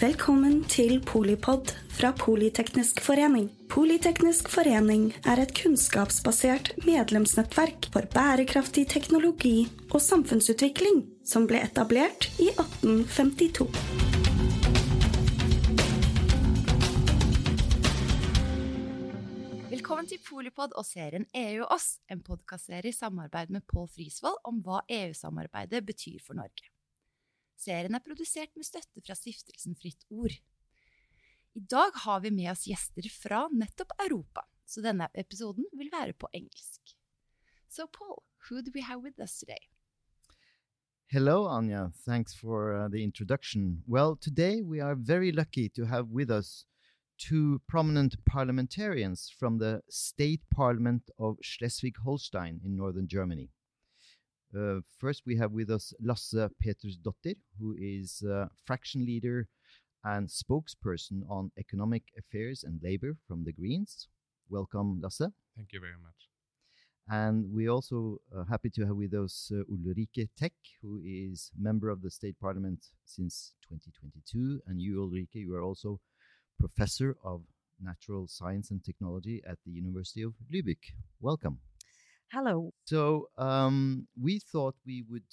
Velkommen til Polipod fra Politeknisk forening. Politeknisk forening er et kunnskapsbasert medlemsnettverk for bærekraftig teknologi og samfunnsutvikling som ble etablert i 1852. Velkommen til Polipod og serien EU og oss, en podkastserie i samarbeid med Pål Frisvold om hva EU-samarbeidet betyr for Norge. Serien er produsert med støtte fra stiftelsen Fritt Ord. I dag har vi med oss gjester fra nettopp Europa, så denne episoden vil være på engelsk. So Paul, who do we have with us today? Hello, Anya. Thanks for uh, the introduction. Well, today we are very lucky to have with us two prominent parliamentarians from the state parliament of Schleswig Holstein in northern Germany. Uh, first, we have with us Lasse Petersdotter, who is uh, fraction leader and spokesperson on economic affairs and labor from the Greens. Welcome, Lasse. Thank you very much. And we're also uh, happy to have with us uh, Ulrike Täck, who is member of the state parliament since 2022. And you, Ulrike, you are also professor of natural science and technology at the University of Lübeck. Welcome. Hello. So um, we thought we would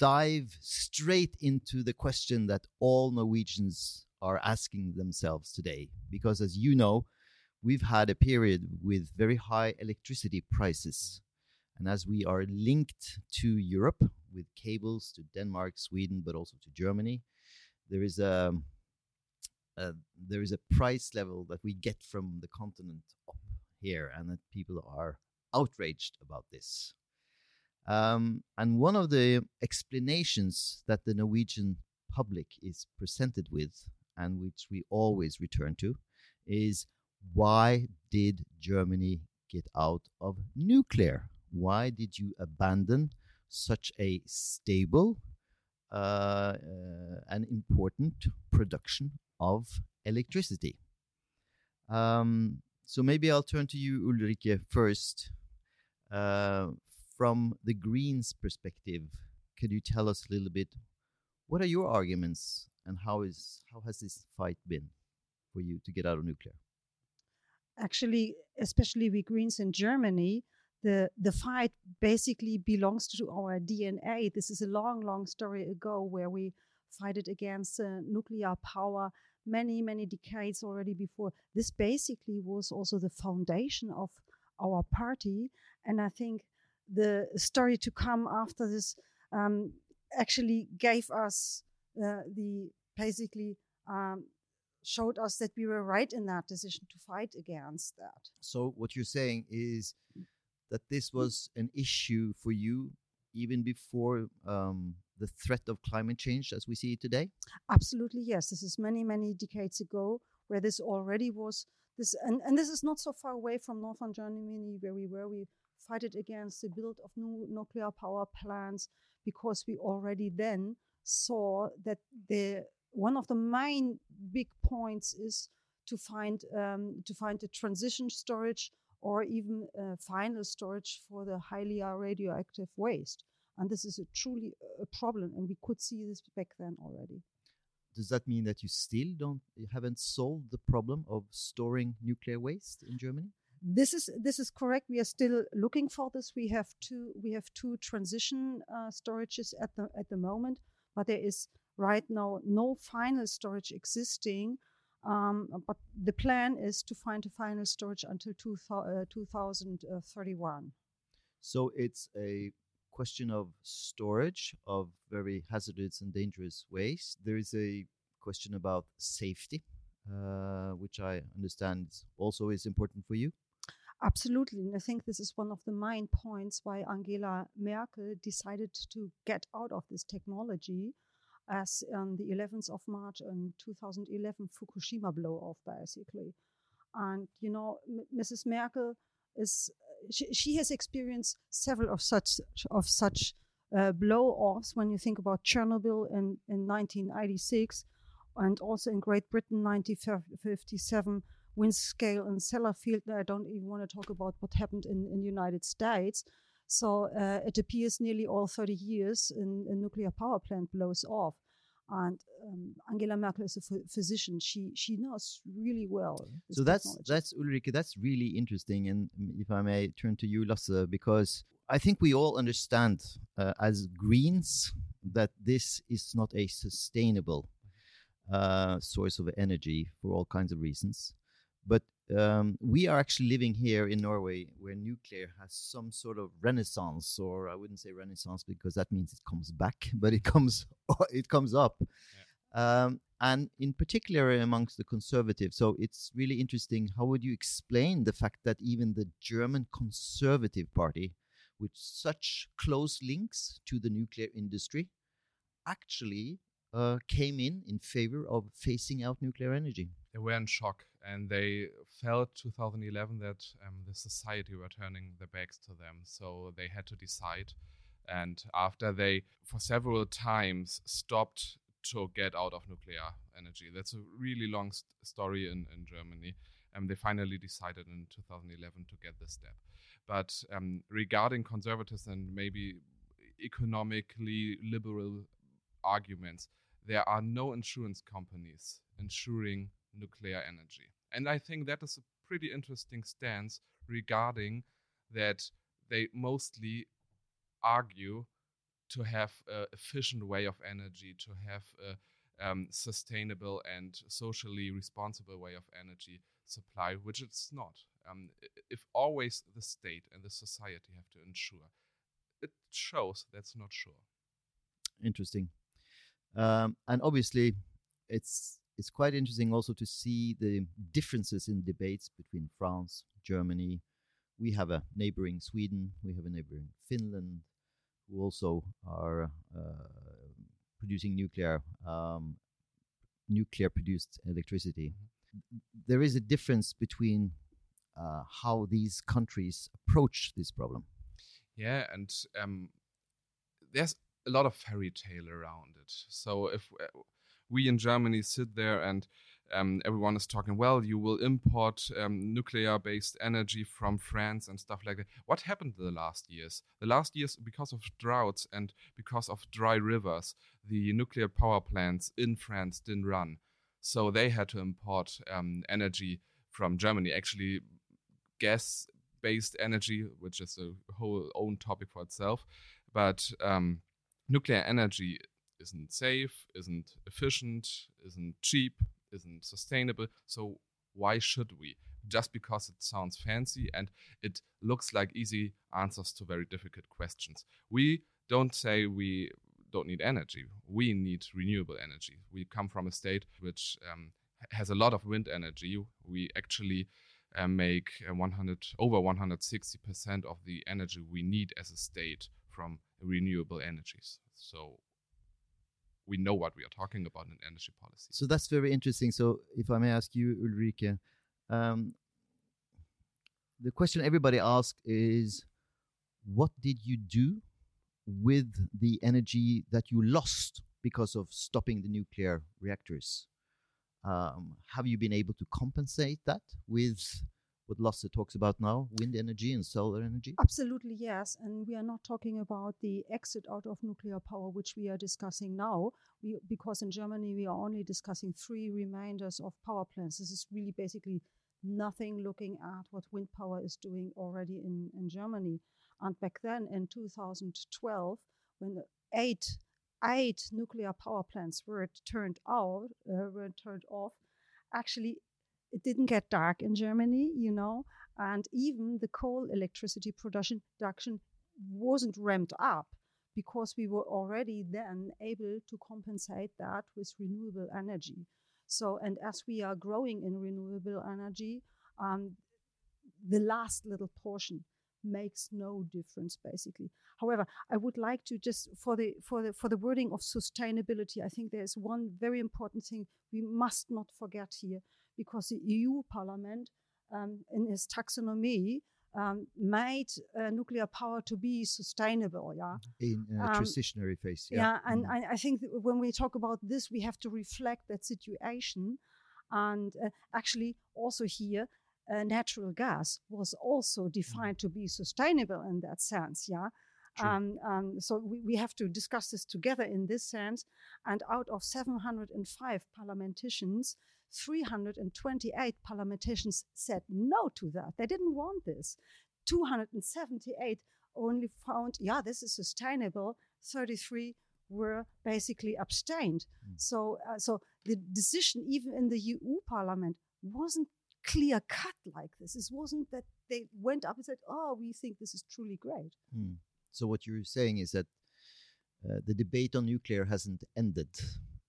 dive straight into the question that all Norwegians are asking themselves today, because as you know, we've had a period with very high electricity prices. And as we are linked to Europe with cables to Denmark, Sweden, but also to Germany, there is a, a there is a price level that we get from the continent up here, and that people are outraged about this. Um, and one of the explanations that the Norwegian public is presented with, and which we always return to, is why did Germany get out of nuclear? Why did you abandon such a stable uh, uh, and important production of electricity? Um, so maybe I'll turn to you, Ulrike, first. Uh, from the Greens' perspective, could you tell us a little bit what are your arguments and how is how has this fight been for you to get out of nuclear? Actually, especially we Greens in Germany, the the fight basically belongs to our DNA. This is a long, long story ago where we fighted against uh, nuclear power many, many decades already before. This basically was also the foundation of our party, and I think the story to come after this um, actually gave us uh, the basically um, showed us that we were right in that decision to fight against that. So what you're saying is that this was an issue for you even before um, the threat of climate change as we see it today? Absolutely, yes. This is many, many decades ago where this already was this, and, and this is not so far away from northern Germany where we were. We fight it against the build of new nuclear power plants because we already then saw that the one of the main big points is to find um, to find a transition storage or even final storage for the highly radioactive waste. And this is a truly a problem, and we could see this back then already. Does that mean that you still don't you haven't solved the problem of storing nuclear waste in Germany? This is this is correct. We are still looking for this. We have two we have two transition uh, storages at the at the moment, but there is right now no final storage existing. Um, but the plan is to find a final storage until two, uh, 2031. So it's a question of storage of very hazardous and dangerous waste. There is a question about safety, uh, which I understand also is important for you. Absolutely. And I think this is one of the main points why Angela Merkel decided to get out of this technology as on the 11th of March in 2011 Fukushima blow off, basically. And, you know, M- Mrs. Merkel is, she, has experienced several of such, of such uh, blow offs when you think about Chernobyl in, in 1986 and also in Great Britain 1957 Windscale and Sellafield. I don't even want to talk about what happened in, in the United States. So uh, it appears nearly all 30 years in a nuclear power plant blows off. And um, Angela Merkel is a physician. She she knows really well. So that's technology. that's Ulrike. That's really interesting. And mm, if I may turn to you, Lasse, because I think we all understand uh, as Greens that this is not a sustainable uh, source of energy for all kinds of reasons. But um, we are actually living here in Norway where nuclear has some sort of renaissance, or I wouldn't say renaissance because that means it comes back, but it comes it comes up. Um, and in particular amongst the conservatives. So it's really interesting. How would you explain the fact that even the German Conservative Party, with such close links to the nuclear industry, actually uh, came in in favor of phasing out nuclear energy? they were in shock and they felt 2011 that um, the society were turning their backs to them so they had to decide. And after they for several times stopped to get out of nuclear energy. That's a really long st- story in, in germany and they finally decided in 2011 to get this step. But um, regarding conservatives and maybe economically liberal arguments there are no insurance companies insuring nuclear energy. And I think that is a pretty interesting stance regarding that they mostly argue to have an efficient way of energy, to have a um, sustainable and socially responsible way of energy supply, which it's not. Um, if always the state and the society have to ensure, it shows that's not sure. Interesting. Um, and obviously, it's it's quite interesting also to see the differences in debates between France, Germany. We have a neighboring Sweden. We have a neighboring Finland, who also are uh, producing nuclear um, nuclear produced electricity. There is a difference between uh, how these countries approach this problem. Yeah, and um, there's a lot of fairy tale around it. So if uh, we in Germany sit there and um, everyone is talking, well, you will import um, nuclear-based energy from France and stuff like that. What happened the last years? The last years, because of droughts and because of dry rivers, the nuclear power plants in France didn't run, so they had to import um, energy from Germany. Actually, gas-based energy, which is a whole own topic for itself, but um, nuclear energy isn't safe, isn't efficient, isn't cheap, isn't sustainable. So why should we? Just because it sounds fancy and it looks like easy answers to very difficult questions. We don't say we don't need energy. We need renewable energy. We come from a state which um, has a lot of wind energy. We actually uh, make uh, 100 over 160 percent of the energy we need as a state from renewable energies. So we know what we are talking about in energy policy. So that's very interesting. So, if I may ask you, Ulrike, um, the question everybody asks is, what did you do with the energy that you lost because of stopping the nuclear reactors? Um, have you been able to compensate that with what Lasse talks about now, wind energy and solar energy? Absolutely, yes. And we are not talking about the exit out of nuclear power, which we are discussing now, we, because in Germany we are only discussing three remainders of power plants. This is really basically nothing looking at what wind power is doing already in, in Germany. And back then in 2012, when eight eight nuclear power plants were turned out, uh, were turned off, actually it didn't get dark in Germany, you know, and even the coal electricity production, production wasn't ramped up because we were already then able to compensate that with renewable energy. So, and as we are growing in renewable energy, um, the last little portion makes no difference basically however i would like to just for the for the for the wording of sustainability i think there's one very important thing we must not forget here because the eu parliament um, in its taxonomy um, made uh, nuclear power to be sustainable yeah In a Um, transitionary phase, yeah, yeah. and Mhm. I, I think that when we talk about this we have to reflect that situation and uh, actually also here uh, natural gas was also defined to be sustainable in that sense yeah. Um, um, so we, we have to discuss this together in this sense. And out of 705 parliamentarians, 328 parliamentarians said no to that. They didn't want this. 278 only found, yeah, this is sustainable. 33 were basically abstained. Mm. So, uh, so the decision, even in the EU Parliament, wasn't clear cut like this. It wasn't that they went up and said, "Oh, we think this is truly great." Hmm. So what you're saying is that uh, the debate on nuclear hasn't ended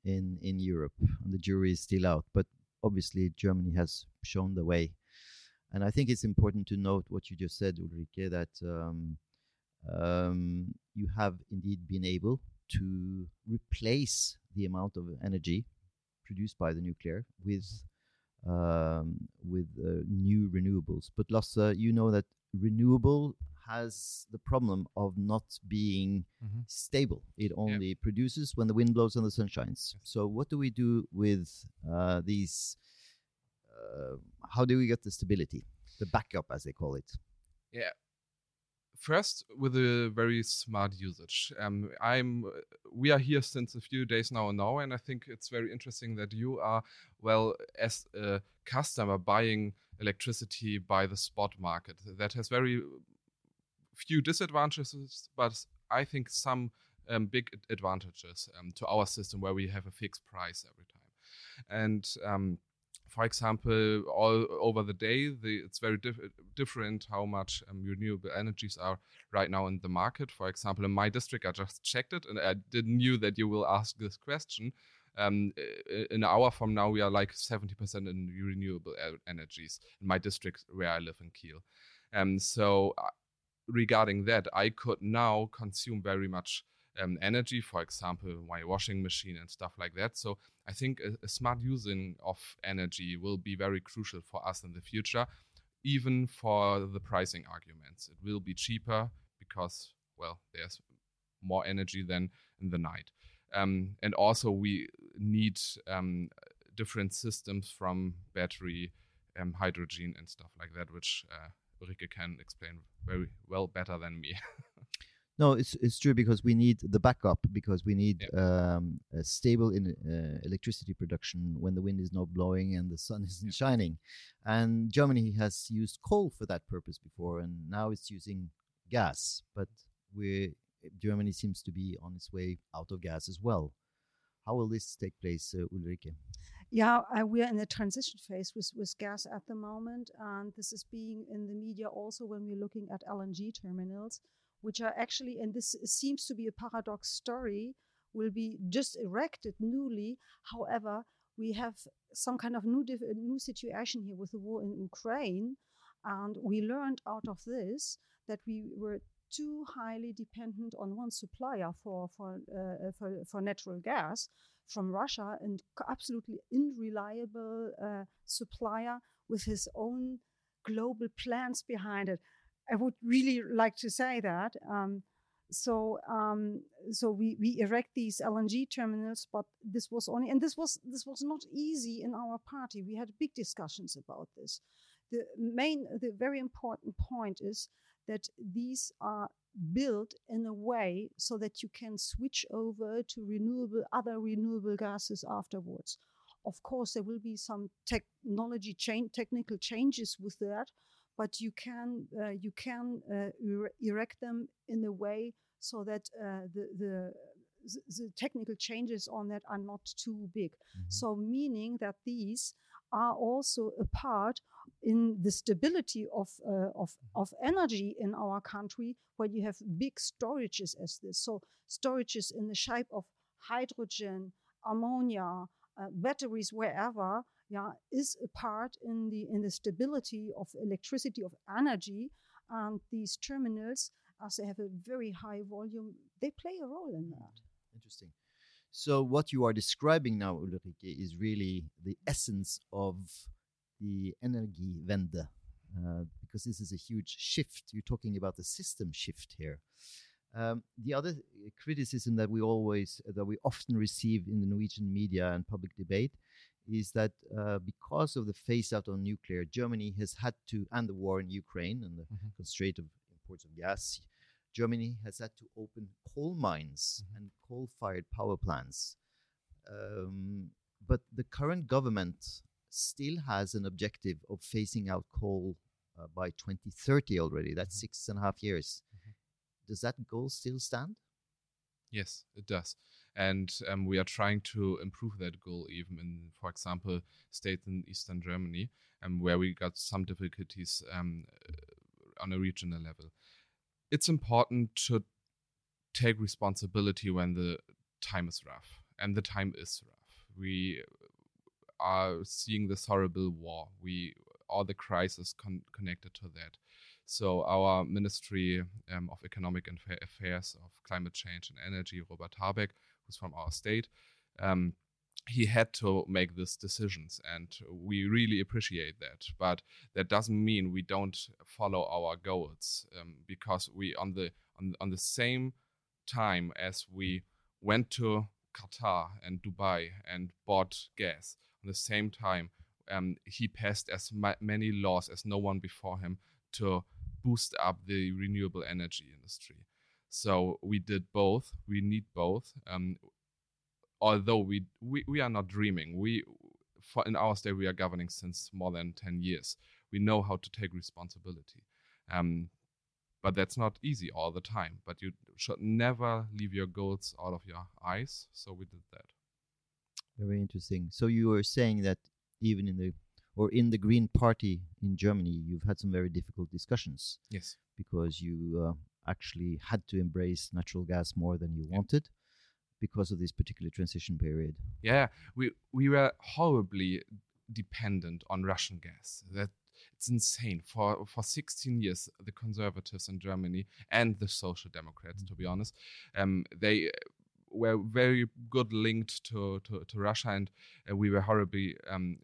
in in Europe, and the jury is still out. But obviously, Germany has shown the way, and I think it's important to note what you just said, Ulrike, that um, um, you have indeed been able to replace the amount of energy produced by the nuclear with um, with uh, new renewables. But Lasse, you know that renewable has the problem of not being Mhm. stable. It only produces when the wind blows and the sun shines. So what do we do with uh, these? Uh, how do we get the stability, the backup, as they call it? Yeah. First, with a very smart usage. Um, I'm. We are here since a few days now in Norway, and I think it's very interesting that you are, well, as a customer buying electricity by the spot market. That has very few disadvantages, but I think some um, big advantages um, to our system where we have a fixed price every time. And um, for example, all over the day, the, it's very diff- different how much um, renewable energies are right now in the market. For example, in my district, I just checked it, and I didn't knew that you will ask this question. Um, in an hour from now, we are like 70% in renewable energies in my district where I live in Kiel. Um, so uh, regarding that, I could now consume very much um, energy, for example, my washing machine and stuff like that. So I think a, a smart using of energy will be very crucial for us in the future, even for the pricing arguments. It will be cheaper because, well, there's more energy than in the night. Um, and also, we need um, different systems from battery, um, hydrogen, and stuff like that, which uh, Ulrike can explain very well better than me. No, it's it's true because we need the backup because we need um, a stable in uh, electricity production when the wind is not blowing and the sun isn't shining, and Germany has used coal for that purpose before, and now it's using gas. But we Germany seems to be on its way out of gas as well. How will this take place, uh, Ulrike? Yeah, uh, we are in a transition phase with, with gas at the moment, and this is being in the media also when we're looking at LNG terminals, which are actually, and this seems to be a paradox story, will be just erected newly. However, we have some kind of new new situation here with the war in Ukraine, and we learned out of this that we were too highly dependent on one supplier for for uh, for, for natural gas from Russia and absolutely unreliable uh, supplier with his own global plans behind it. I would really like to say that. Um, so um, so we, we erect these LNG terminals, but this was only and this was this was not easy in our party. We had big discussions about this. The main the very important point is that these are built in a way so that you can switch over to renewable other renewable gases afterwards. Of course, there will be some technology change, technical changes with that, but you can uh, you can uh, er- erect them in a way so that uh, the, the the the technical changes on that are not too big. So meaning that these are also a part in the stability of, uh, of, of energy in our country when you have big storages as this. So storages in the shape of hydrogen, ammonia, uh, batteries, wherever, yeah, is a part in the in the stability of electricity of energy. And these terminals, as they have a very high volume, they play a role in that. Interesting. So what you are describing now, Ulrike, is really the essence of the Energiewende, uh, because this is a huge shift. You're talking about the system shift here. Um, the other uh, criticism that we always, that we often receive in the Norwegian media and public debate, is that uh, because of the phase out on nuclear, Germany has had to, and the war in Ukraine and the Mhm. constraint of imports of gas, Germany has had to open coal mines Mhm. and coal-fired power plants. Um, but the current government still has an objective of phasing out coal uh, by 2030 already. That's Mhm. six and a half years. Mhm. Does that goal still stand? Yes, it does. And um, we are trying to improve that goal even in, for example, states in Eastern Germany, um, where we got some difficulties um, on a regional level. It's important to take responsibility when the time is rough, and the time is rough. We are seeing this horrible war. We all the crisis con- connected to that. So our Ministry um, of Economic and Fa- Affairs of Climate Change and Energy, Robert Habeck, who's from our state, um, he had to make these decisions, and we really appreciate that. But that doesn't mean we don't follow our goals, um, because we on the on on the same time as we went to Qatar and Dubai and bought gas, on the same time um, he passed as ma- many laws as no one before him to boost up the renewable energy industry. So we did both. We need both. Um, although we, we we are not dreaming. We for in our state we are governing since more than ten years. We know how to take responsibility. Um, but that's not easy all the time. But you should never leave your goals out of your eyes. So we did that. Very interesting. So you were saying that even in the or in the Green Party in Germany, you've had some very difficult discussions Yes. because you uh, actually had to embrace natural gas more than you Yeah. wanted because of this particular transition period. Yeah, we we were horribly dependent on Russian gas. That it's insane. For for 16 years, the conservatives in Germany and the social democrats, to be honest, um, they were very good linked to to, to Russia, and uh, we were horribly um,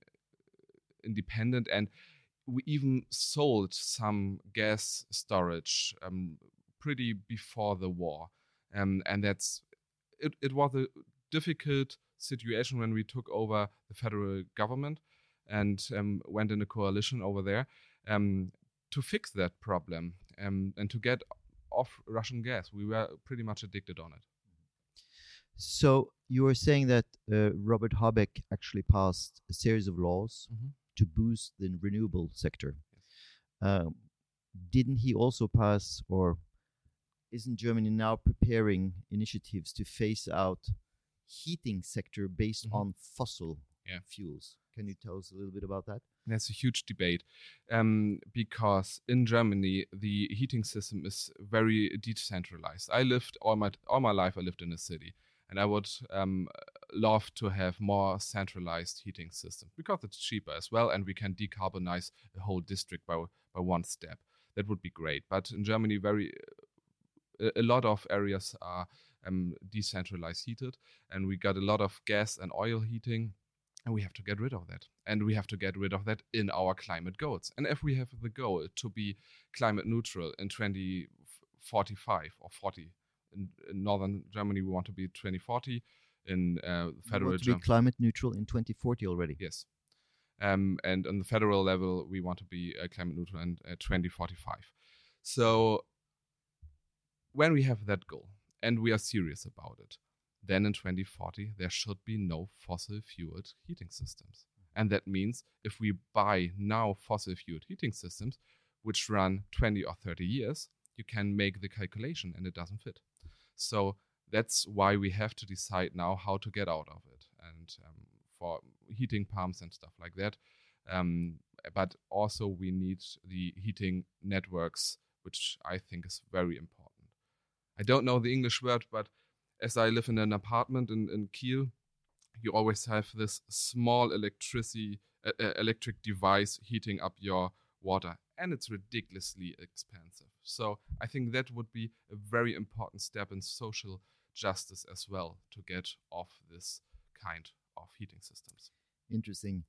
independent. And we even sold some gas storage um, pretty before the war, um, and that's it. It was a difficult situation when we took over the federal government and um, went in a coalition over there um, to fix that problem um, and to get off Russian gas. We were pretty much addicted on it. So you were saying that uh, Robert Habeck actually passed a series of laws Mhm. to boost the renewable sector. Um, didn't he also pass, or isn't Germany now preparing initiatives to phase out heating sector based Mhm. on fossil Yeah. fuels? Can you tell us a little bit about that? There's a huge debate um, because in Germany the heating system is very decentralized. I lived all my all my life. I lived in a city, and I would um, love to have more centralized heating system because it's cheaper as well, and we can decarbonize a whole district by by one step. That would be great. But in Germany, very a, a lot of areas are um, decentralized heated, and we got a lot of gas and oil heating and we have to get rid of that and we have to get rid of that in our climate goals and if we have the goal to be climate neutral in 2045 or 40 in, in northern germany we want to be 2040 in uh, federal want to be climate neutral in 2040 already. yes um, and on the federal level we want to be uh, climate neutral in uh, 2045 so when we have that goal and we are serious about it then in 2040 there should be no fossil fueled heating systems. And that means if we buy now fossil fueled heating systems, which run 20 or 30 years, you can make the calculation and it doesn't fit. So that's why we have to decide now how to get out of it. And um, for heating pumps and stuff like that. Um, but also, we need the heating networks, which I think is very important. I don't know the English word, but as I live in an apartment in, in Kiel, you always have this small electricity uh, electric device heating up your water, and it's ridiculously expensive. So I think that would be a very important step in social justice as well to get off this kind of heating systems. Interesting.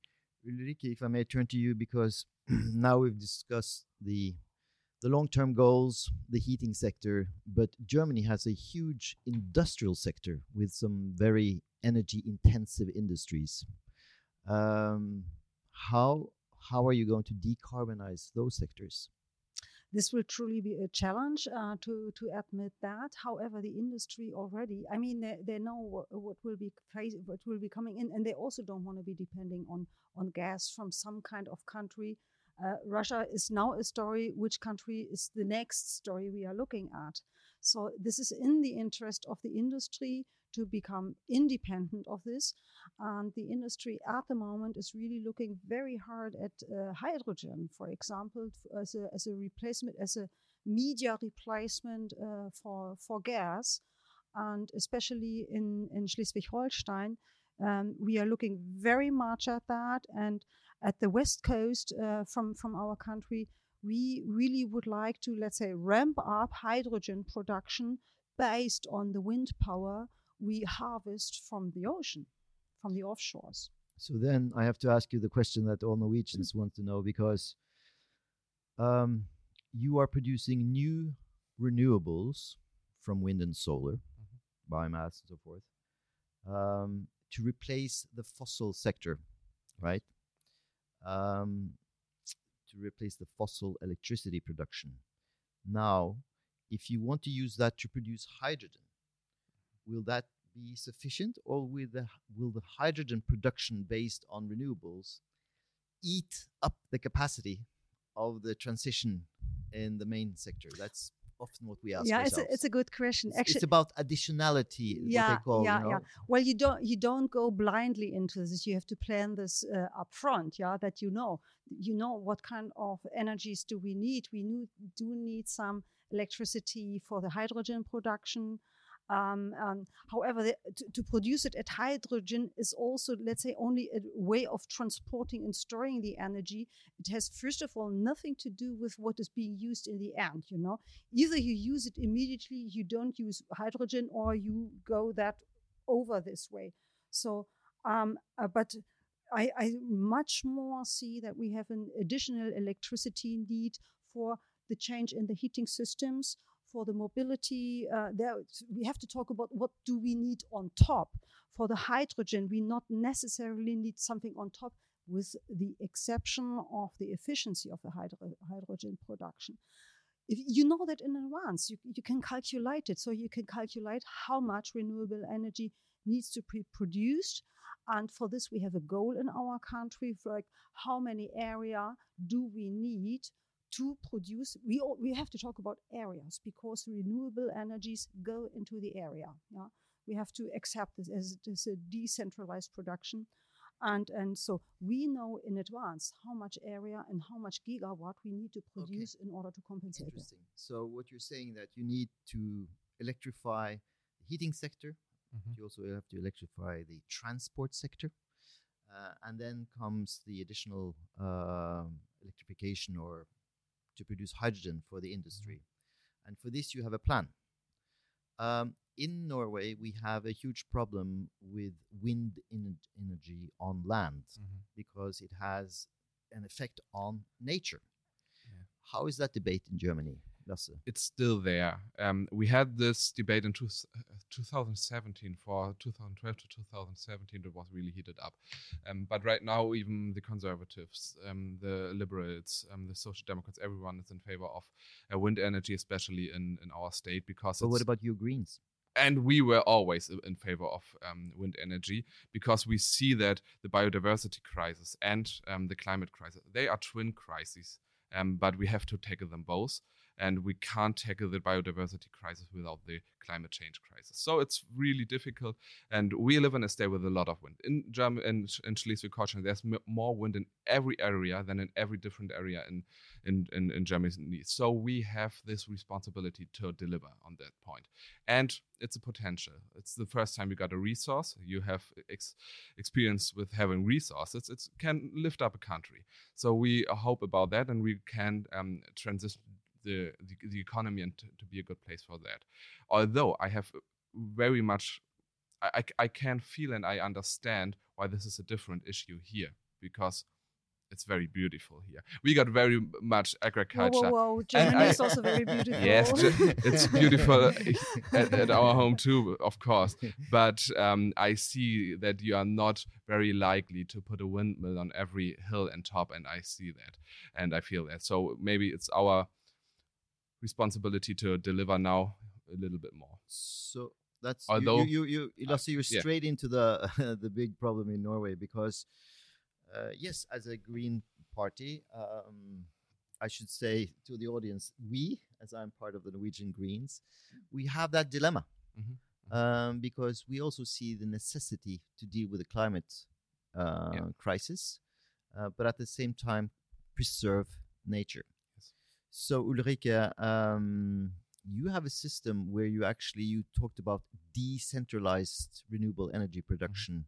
Ulrike, if I may turn to you, because now we've discussed the the long-term goals, the heating sector, but Germany has a huge industrial sector with some very energy-intensive industries. Um, how how are you going to decarbonize those sectors? This will truly be a challenge uh, to to admit that. However, the industry already, I mean, they, they know what, what will be what will be coming in, and they also don't want to be depending on on gas from some kind of country. Uh, Russia is now a story. Which country is the next story we are looking at? So this is in the interest of the industry to become independent of this. And the industry at the moment is really looking very hard at uh, hydrogen, for example, as a, as a replacement, as a media replacement uh, for, for gas. And especially in, in Schleswig Holstein, um, we are looking very much at that. And at the west coast uh, from, from our country, we really would like to, let's say, ramp up hydrogen production based on the wind power we harvest from the ocean, from the offshores. So then I have to ask you the question that all Norwegians want to know because um, you are producing new renewables from wind and solar, mm-hmm. biomass and so forth, um, to replace the fossil sector, right? Um, to replace the fossil electricity production. Now, if you want to use that to produce hydrogen, will that be sufficient or will the, will the hydrogen production based on renewables eat up the capacity of the transition in the main sector? That's often what we ask yeah ourselves. it's a, it's a good question it's, actually it's about additionality yeah call, yeah you know? yeah well you don't you don't go blindly into this you have to plan this uh, up front yeah that you know you know what kind of energies do we need we need, do need some electricity for the hydrogen production um, um, however, the, to, to, produce it at hydrogen is also, let's say, only a way of transporting and storing the energy. It has, first of all, nothing to do with what is being used in the end. You know, either you use it immediately, you don't use hydrogen, or you go that over this way. So, um, uh, but I, I much more see that we have an additional electricity need for the change in the heating systems for the mobility, uh, there we have to talk about what do we need on top. For the hydrogen, we not necessarily need something on top, with the exception of the efficiency of the hydro- hydrogen production. If you know that in advance, you, you can calculate it. So you can calculate how much renewable energy needs to be produced. And for this, we have a goal in our country like how many area do we need to produce we all, we have to talk about areas because renewable energies go into the area yeah we have to accept this as, as a decentralized production and and so we know in advance how much area and how much gigawatt we need to produce okay. in order to compensate Interesting. It. So what you're saying that you need to electrify the heating sector, mm-hmm. you also have to electrify the transport sector, uh, and then comes the additional uh, electrification or to produce hydrogen for the mm-hmm. industry. And for this, you have a plan. Um, in Norway, we have a huge problem with wind energy on land mm-hmm. because it has an effect on nature. Yeah. How is that debate in Germany? It's still there. Um, we had this debate in two, uh, 2017 for 2012 to 2017. It was really heated up. Um, but right now, even the conservatives, um, the liberals, um, the social democrats, everyone is in favor of uh, wind energy, especially in, in our state. Because but what about you Greens? and we were always in favor of um, wind energy because we see that the biodiversity crisis and um, the climate crisis they are twin crises um, but we have to tackle them both and we can't tackle the biodiversity crisis without the climate change crisis. So it's really difficult, and we live in a state with a lot of wind. In Germany, in, in Schleswig-Holstein, there's m- more wind in every area than in every different area in, in, in, in Germany. So we have this responsibility to deliver on that point. And it's a potential. It's the first time you got a resource. You have ex- experience with having resources. It can lift up a country. So we hope about that, and we can um, transition the, the, the economy and to, to, be a good place for that. Although I have very much, I, I can feel and I understand why this is a different issue here because it's very beautiful here. We got very much agriculture. Whoa, whoa, whoa. Germany is also very beautiful. Yes, it's beautiful at, at, our home too, of course. But um, I see that you are not very likely to put a windmill on every hill and top, and I see that, and I feel that. So maybe it's our responsibility to deliver now a little bit more. So that's Although- you, you, you, Lasse, you're yeah. straight into the the big problem in Norway because, uh, yes, as a Green Party, um, I should say to the audience, we, as I'm part of the Norwegian Greens, we have that dilemma Mhm. um, because we also see the necessity to deal with the climate uh, Yeah. crisis, uh, but at the same time preserve nature. So Ulrike, um, you have a system where you actually you talked about decentralized renewable energy production,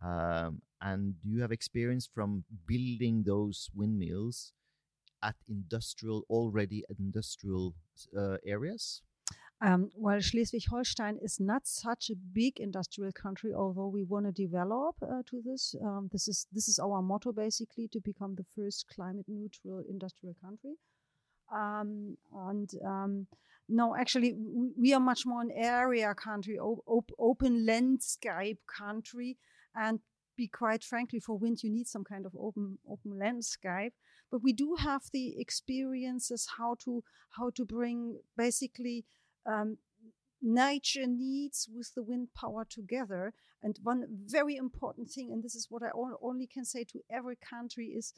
um, and you have experience from building those windmills at industrial already industrial uh, areas. Um, well, Schleswig-Holstein is not such a big industrial country, although we want to develop uh, to this. Um, this is this is our motto basically to become the first climate neutral industrial country. Um, and um, no, actually, we, are much more an area country, op- open landscape country, and be quite frankly, for wind you need some kind of open open landscape. But we do have the experiences how to how to bring basically um, nature needs with the wind power together. And one very important thing, and this is what I only can say to every country, is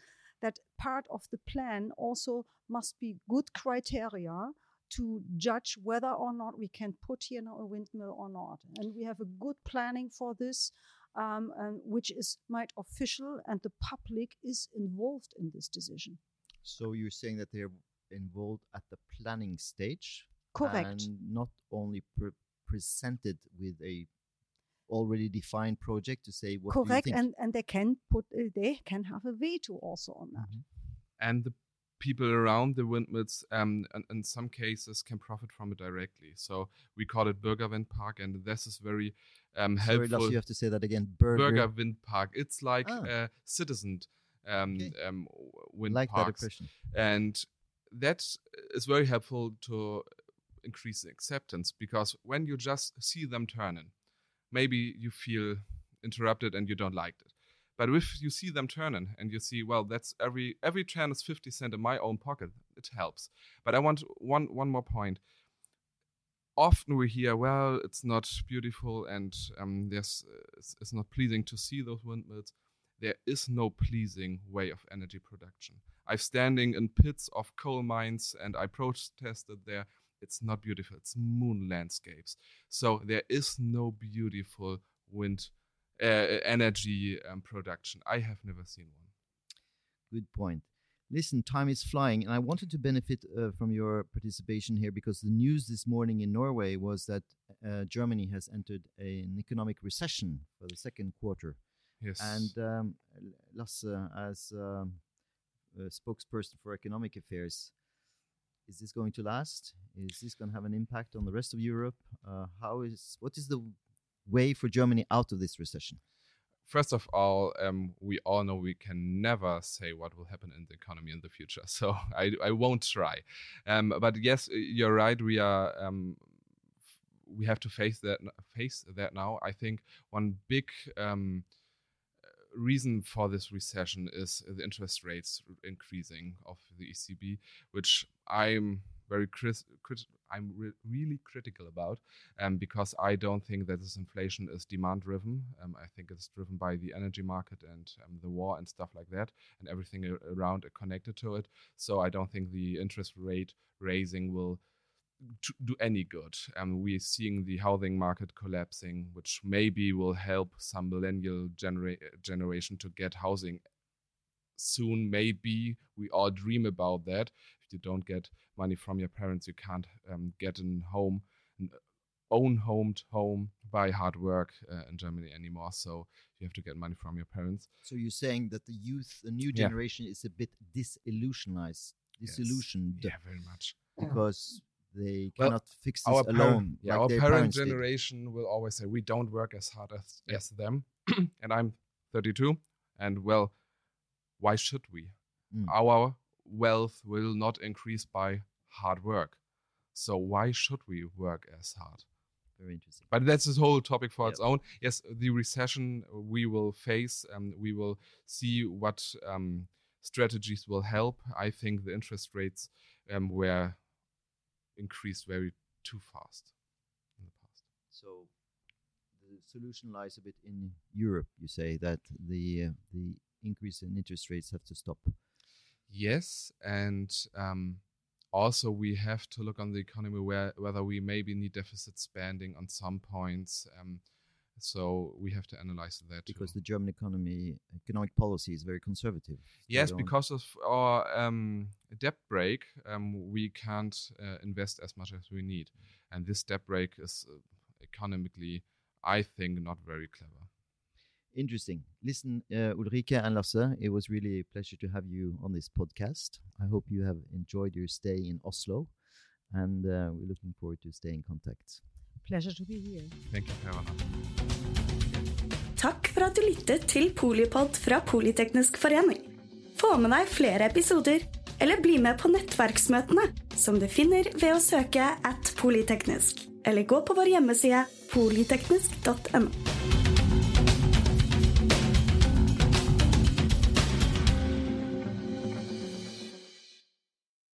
that part of the plan also must be good criteria to judge whether or not we can put here a windmill or not. And we have a good planning for this. Um, and which is made official, and the public is involved in this decision. So you're saying that they're involved at the planning stage, Correct. and not only pre- presented with a already defined project to say what do you Correct, think? and and they can put uh, they can have a veto also on that. Mhm. and the people around the windmills um, in, in some cases can profit from it directly so we call it burger Bürgerwindpark and this is very um, Sorry, helpful you have to say that again. Burger, Burger Windpark it's like Ah. a citizen um, Okay. um, wind like parks impression. and that is very helpful to increase the acceptance because when you just see them turning maybe you feel interrupted and you don't like it. But if you see them turning and you see well that's every every turn is 50 cent in my own pocket it helps. But i want one one more point. Often we hear well it's not beautiful and um, there's uh, it's, it's not pleasing to see those windmills. There is no pleasing way of energy production. I'm standing in pits of coal mines and i protested there it's not beautiful it's moon landscapes so there is no beautiful wind uh, energy um, production i have never seen one Good point. Listen, time is flying, and I wanted to benefit uh, from your participation here because the news this morning in Norway was that uh, Germany has entered an economic recession for the second quarter. yes And um, Lasse, as um, a spokesperson for economic affairs, is this going to last? Is this going to have an impact on the rest of Europe? Uh, how is what is the way for Germany out of this recession? first of all, um, we all know we can never say what will happen in the economy in the future. So I, I won't try. Um, but yes, uh, you're right. We are um, we have to face that face that now. I think one big um, reason for this recession is the interest rates increasing of the ECB, which I'm very cris- crit- I'm re- really critical about um, because I don't think that this inflation is demand driven. Um, I think it's driven by the energy market and um, the war and stuff like that, and everything around connected to it. So I don't think the interest rate raising will t- do any good. Um, we're seeing the housing market collapsing, which maybe will help some millennial genera- generation to get housing soon. Maybe we all dream about that. If you don't get money from your parents, you can't um, get a home, an own homed home by hard work uh, in Germany anymore. So you have to get money from your parents. So you're saying that the youth, the new Yeah. generation, is a bit disillusionized, Yes. disillusioned Yeah, very much. because they Well, cannot fix this Our alone. parent, yeah, like our parent parents did. generation will always say we don't work as hard as, Yeah. as them. and I'm 32, and well, why should we? Mm. Our wealth will not increase by hard work. So why should we work as hard? Very interesting. But that's a whole topic for Yep. its own. Yes, the recession we will face, um, we will see what um, strategies will help. I think the interest rates um, were increased very too fast in the past. So the solution lies a bit in Europe. You say that the uh, the increase in interest rates have to stop. Yes, and um, also we have to look on the economy where whether we maybe need deficit spending on some points. Um, so we have to analyze that because too. the German economy economic policy is very conservative. yes, because of our um, debt brake, um, we can't uh, invest as much as we need, and this debt brake is uh, economically, I think, not very clever. Interesting. Listen, uh, Ulrike and Lasse, it was really a pleasure to have you on this podcast. I hope you have enjoyed your stay in Oslo, and uh, we're looking forward to staying in contact. Pleasure to be here. Thank you, Caroline. Takk for at du lyttet til PolyPod fra Polyteknisk forening. Få med deg flere episoder, eller bli med på nettverksmøtene, som du finner ved å søke at polyteknisk, eller gå på vår hjemmeside polyteknisk.no.